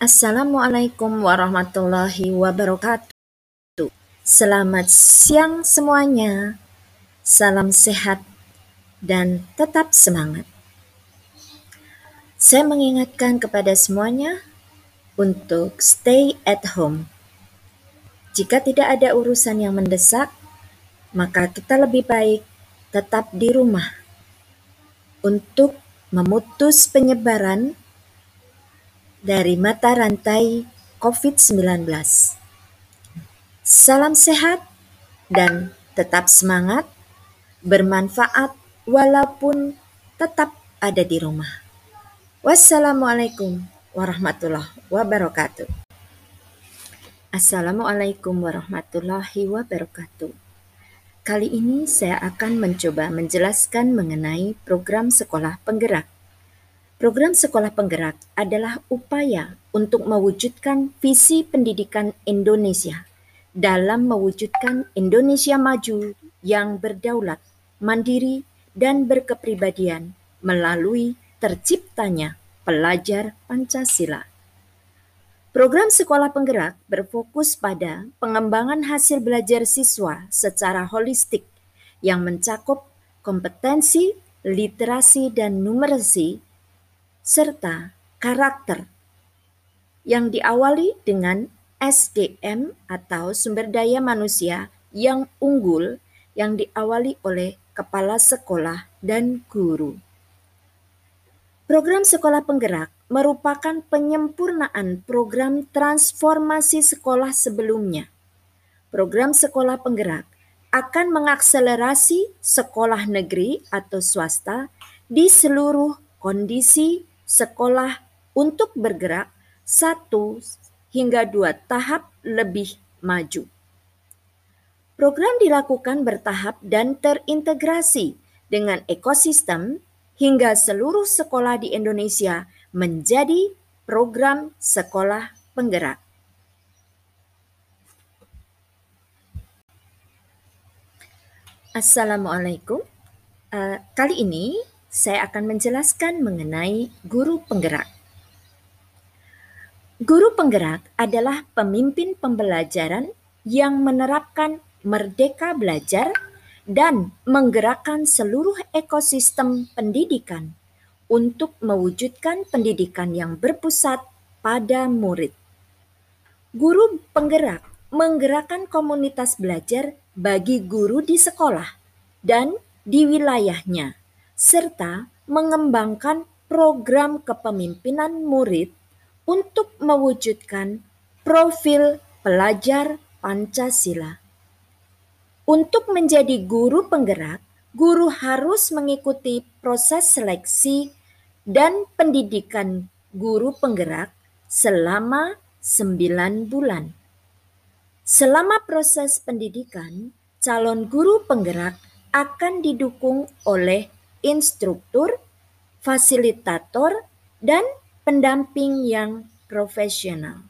Assalamualaikum warahmatullahi wabarakatuh. Selamat siang semuanya. Salam sehat dan tetap semangat. Saya mengingatkan kepada semuanya untuk stay at home. Jika tidak ada urusan yang mendesak, maka kita lebih baik tetap di rumah untuk memutus penyebaran dari mata rantai COVID-19. Salam sehat dan tetap semangat, bermanfaat walaupun tetap ada di rumah. Wassalamualaikum warahmatullahi wabarakatuh. Assalamualaikum warahmatullahi wabarakatuh. Kali ini saya akan mencoba menjelaskan mengenai program sekolah penggerak Program Sekolah Penggerak adalah upaya untuk mewujudkan visi pendidikan Indonesia dalam mewujudkan Indonesia maju yang berdaulat, mandiri, dan berkepribadian melalui terciptanya pelajar Pancasila. Program Sekolah Penggerak berfokus pada pengembangan hasil belajar siswa secara holistik yang mencakup kompetensi, literasi, dan numerasi serta karakter yang diawali dengan SDM atau sumber daya manusia yang unggul yang diawali oleh kepala sekolah dan guru. Program Sekolah Penggerak merupakan penyempurnaan program transformasi sekolah sebelumnya. Program Sekolah Penggerak akan mengakselerasi sekolah negeri atau swasta di seluruh kondisi sekolah untuk bergerak satu hingga dua tahap lebih maju. Program dilakukan bertahap dan terintegrasi dengan ekosistem hingga seluruh sekolah di Indonesia menjadi program sekolah penggerak. Assalamualaikum. Uh, kali ini saya akan menjelaskan mengenai guru penggerak. Guru penggerak adalah pemimpin pembelajaran yang menerapkan merdeka belajar dan menggerakkan seluruh ekosistem pendidikan untuk mewujudkan pendidikan yang berpusat pada murid. Guru penggerak menggerakkan komunitas belajar bagi guru di sekolah dan di wilayahnya serta mengembangkan program kepemimpinan murid untuk mewujudkan profil pelajar Pancasila. Untuk menjadi guru penggerak, guru harus mengikuti proses seleksi dan pendidikan guru penggerak selama 9 bulan. Selama proses pendidikan, calon guru penggerak akan didukung oleh instruktur, fasilitator, dan pendamping yang profesional.